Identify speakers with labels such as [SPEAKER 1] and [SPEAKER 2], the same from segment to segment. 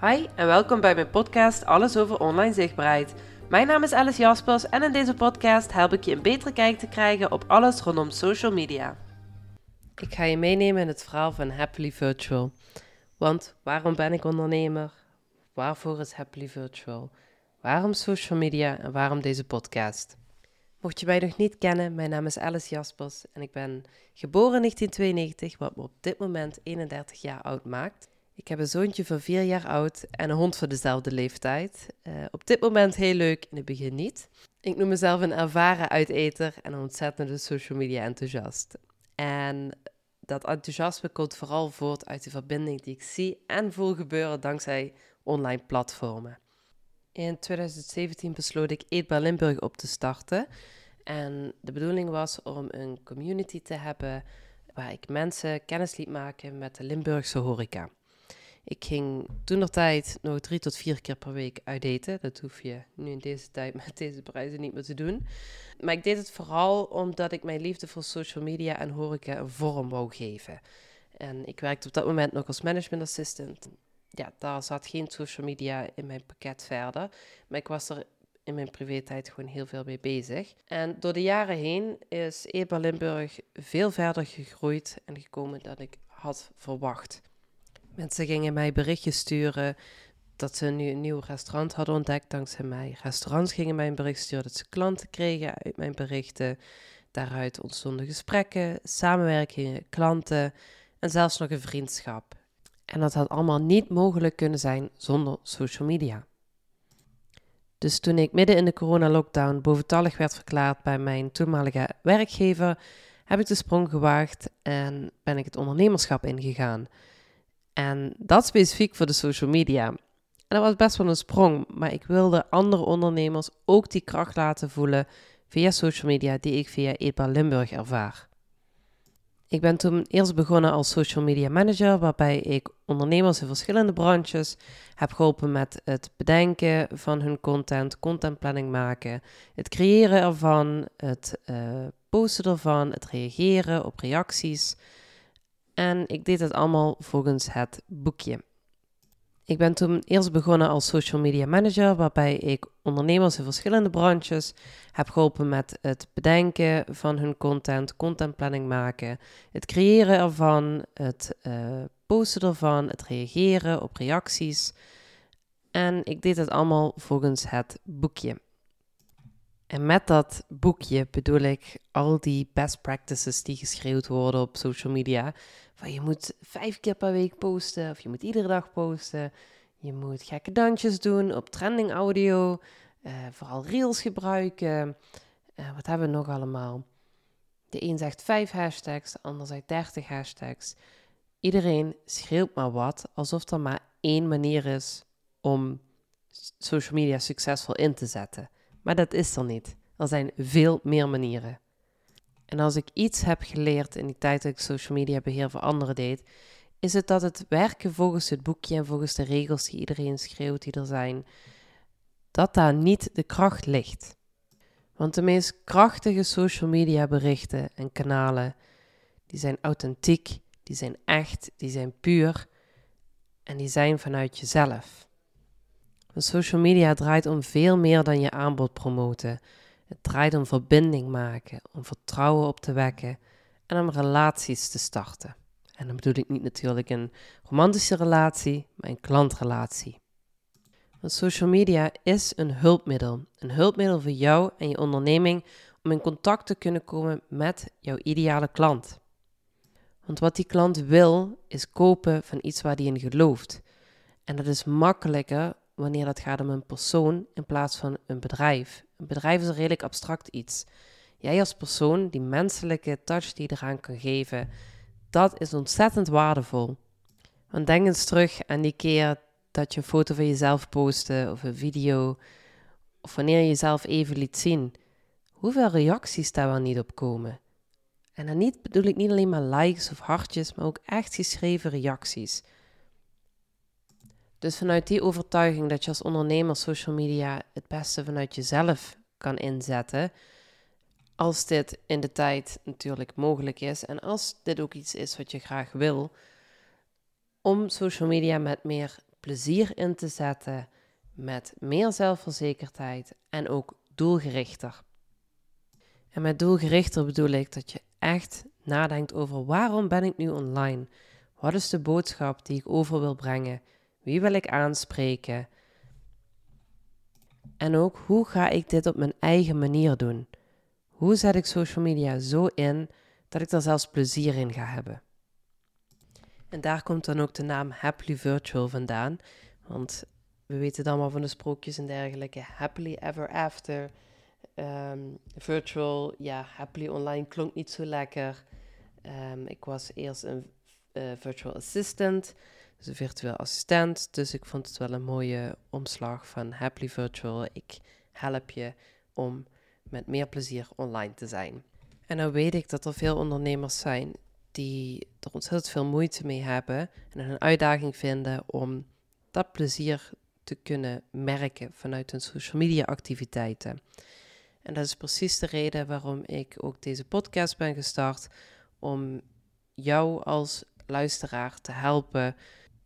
[SPEAKER 1] Hi en welkom bij mijn podcast Alles over online zichtbaarheid. Mijn naam is Alice Jaspers en in deze podcast help ik je een betere kijk te krijgen op alles rondom social media. Ik ga je meenemen in het verhaal van Happily Virtual. Want waarom ben ik ondernemer? Waarvoor is Happily Virtual? Waarom social media en waarom deze podcast? Mocht je mij nog niet kennen, mijn naam is Alice Jaspers en ik ben geboren in 1992, wat me op dit moment 31 jaar oud maakt. Ik heb een zoontje van 4 jaar oud en een hond van dezelfde leeftijd. Uh, op dit moment heel leuk, in het begin niet. Ik noem mezelf een ervaren uiteter en een ontzettende social media enthousiast. En dat enthousiasme komt vooral voort uit de verbinding die ik zie en voel gebeuren dankzij online platformen. In 2017 besloot ik Eetbaar Limburg op te starten. En de bedoeling was om een community te hebben waar ik mensen kennis liet maken met de Limburgse horeca. Ik ging toen nog tijd nog drie tot vier keer per week uitdaten. Dat hoef je nu in deze tijd met deze prijzen niet meer te doen. Maar ik deed het vooral omdat ik mijn liefde voor social media en horeca een vorm wou geven. En ik werkte op dat moment nog als management assistant. Ja, daar zat geen social media in mijn pakket verder. Maar ik was er in mijn privé-tijd gewoon heel veel mee bezig. En door de jaren heen is EBA Limburg veel verder gegroeid en gekomen dan ik had verwacht. Mensen gingen mij berichtjes sturen dat ze nu een nieuw restaurant hadden ontdekt dankzij mij. Restaurants gingen mij een bericht sturen dat ze klanten kregen uit mijn berichten. Daaruit ontstonden gesprekken, samenwerkingen, klanten en zelfs nog een vriendschap. En dat had allemaal niet mogelijk kunnen zijn zonder social media. Dus toen ik midden in de corona-lockdown boventallig werd verklaard bij mijn toenmalige werkgever, heb ik de sprong gewaagd en ben ik het ondernemerschap ingegaan. En dat specifiek voor de social media. En dat was best wel een sprong, maar ik wilde andere ondernemers ook die kracht laten voelen via social media die ik via EPA Limburg ervaar. Ik ben toen eerst begonnen als social media manager, waarbij ik ondernemers in verschillende branches heb geholpen met het bedenken van hun content, contentplanning maken, het creëren ervan, het uh, posten ervan, het reageren op reacties. En ik deed het allemaal volgens het boekje. Ik ben toen eerst begonnen als social media manager, waarbij ik ondernemers in verschillende branches heb geholpen met het bedenken van hun content, contentplanning maken, het creëren ervan, het uh, posten ervan, het reageren op reacties. En ik deed het allemaal volgens het boekje. En met dat boekje bedoel ik al die best practices die geschreeuwd worden op social media. Van je moet vijf keer per week posten of je moet iedere dag posten. Je moet gekke dansjes doen op trending audio. Uh, vooral reels gebruiken. Uh, wat hebben we nog allemaal? De een zegt vijf hashtags, de ander zegt dertig hashtags. Iedereen schreeuwt maar wat, alsof er maar één manier is om social media succesvol in te zetten. Maar dat is er niet. Er zijn veel meer manieren. En als ik iets heb geleerd in die tijd dat ik social media beheer voor anderen deed, is het dat het werken volgens het boekje en volgens de regels die iedereen schreeuwt die er zijn, dat daar niet de kracht ligt. Want de meest krachtige social media berichten en kanalen, die zijn authentiek, die zijn echt, die zijn puur en die zijn vanuit jezelf. Social media draait om veel meer dan je aanbod promoten. Het draait om verbinding maken, om vertrouwen op te wekken en om relaties te starten. En dan bedoel ik niet natuurlijk een romantische relatie, maar een klantrelatie. Want social media is een hulpmiddel. Een hulpmiddel voor jou en je onderneming om in contact te kunnen komen met jouw ideale klant. Want wat die klant wil, is kopen van iets waar die in gelooft. En dat is makkelijker wanneer het gaat om een persoon in plaats van een bedrijf. Een bedrijf is een redelijk abstract iets. Jij als persoon, die menselijke touch die je eraan kan geven, dat is ontzettend waardevol. Want denk eens terug aan die keer dat je een foto van jezelf postte of een video, of wanneer je jezelf even liet zien. Hoeveel reacties daar wel niet op komen. En dan niet, bedoel ik niet alleen maar likes of hartjes, maar ook echt geschreven reacties. Dus vanuit die overtuiging dat je als ondernemer social media het beste vanuit jezelf kan inzetten, als dit in de tijd natuurlijk mogelijk is en als dit ook iets is wat je graag wil, om social media met meer plezier in te zetten, met meer zelfverzekerdheid en ook doelgerichter. En met doelgerichter bedoel ik dat je echt nadenkt over waarom ben ik nu online? Wat is de boodschap die ik over wil brengen? Wie wil ik aanspreken? En ook hoe ga ik dit op mijn eigen manier doen? Hoe zet ik social media zo in dat ik er zelfs plezier in ga hebben? En daar komt dan ook de naam Happily Virtual vandaan. Want we weten het allemaal van de sprookjes en dergelijke. Happily ever after. Ehm, virtual, ja, happily online klonk niet zo lekker. Ehm, ik was eerst een uh, virtual assistant, dus een virtueel assistent. Dus ik vond het wel een mooie omslag van happily virtual. Ik help je om met meer plezier online te zijn. En dan weet ik dat er veel ondernemers zijn die er ontzettend veel moeite mee hebben en een uitdaging vinden om dat plezier te kunnen merken vanuit hun social media activiteiten. En dat is precies de reden waarom ik ook deze podcast ben gestart. Om jou als luisteraar te helpen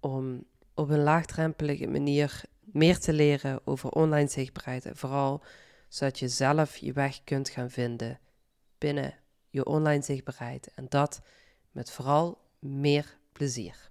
[SPEAKER 1] om op een laagdrempelige manier meer te leren over online zichtbaarheid. En vooral zodat je zelf je weg kunt gaan vinden binnen je online zichtbaarheid. En dat met vooral meer plezier.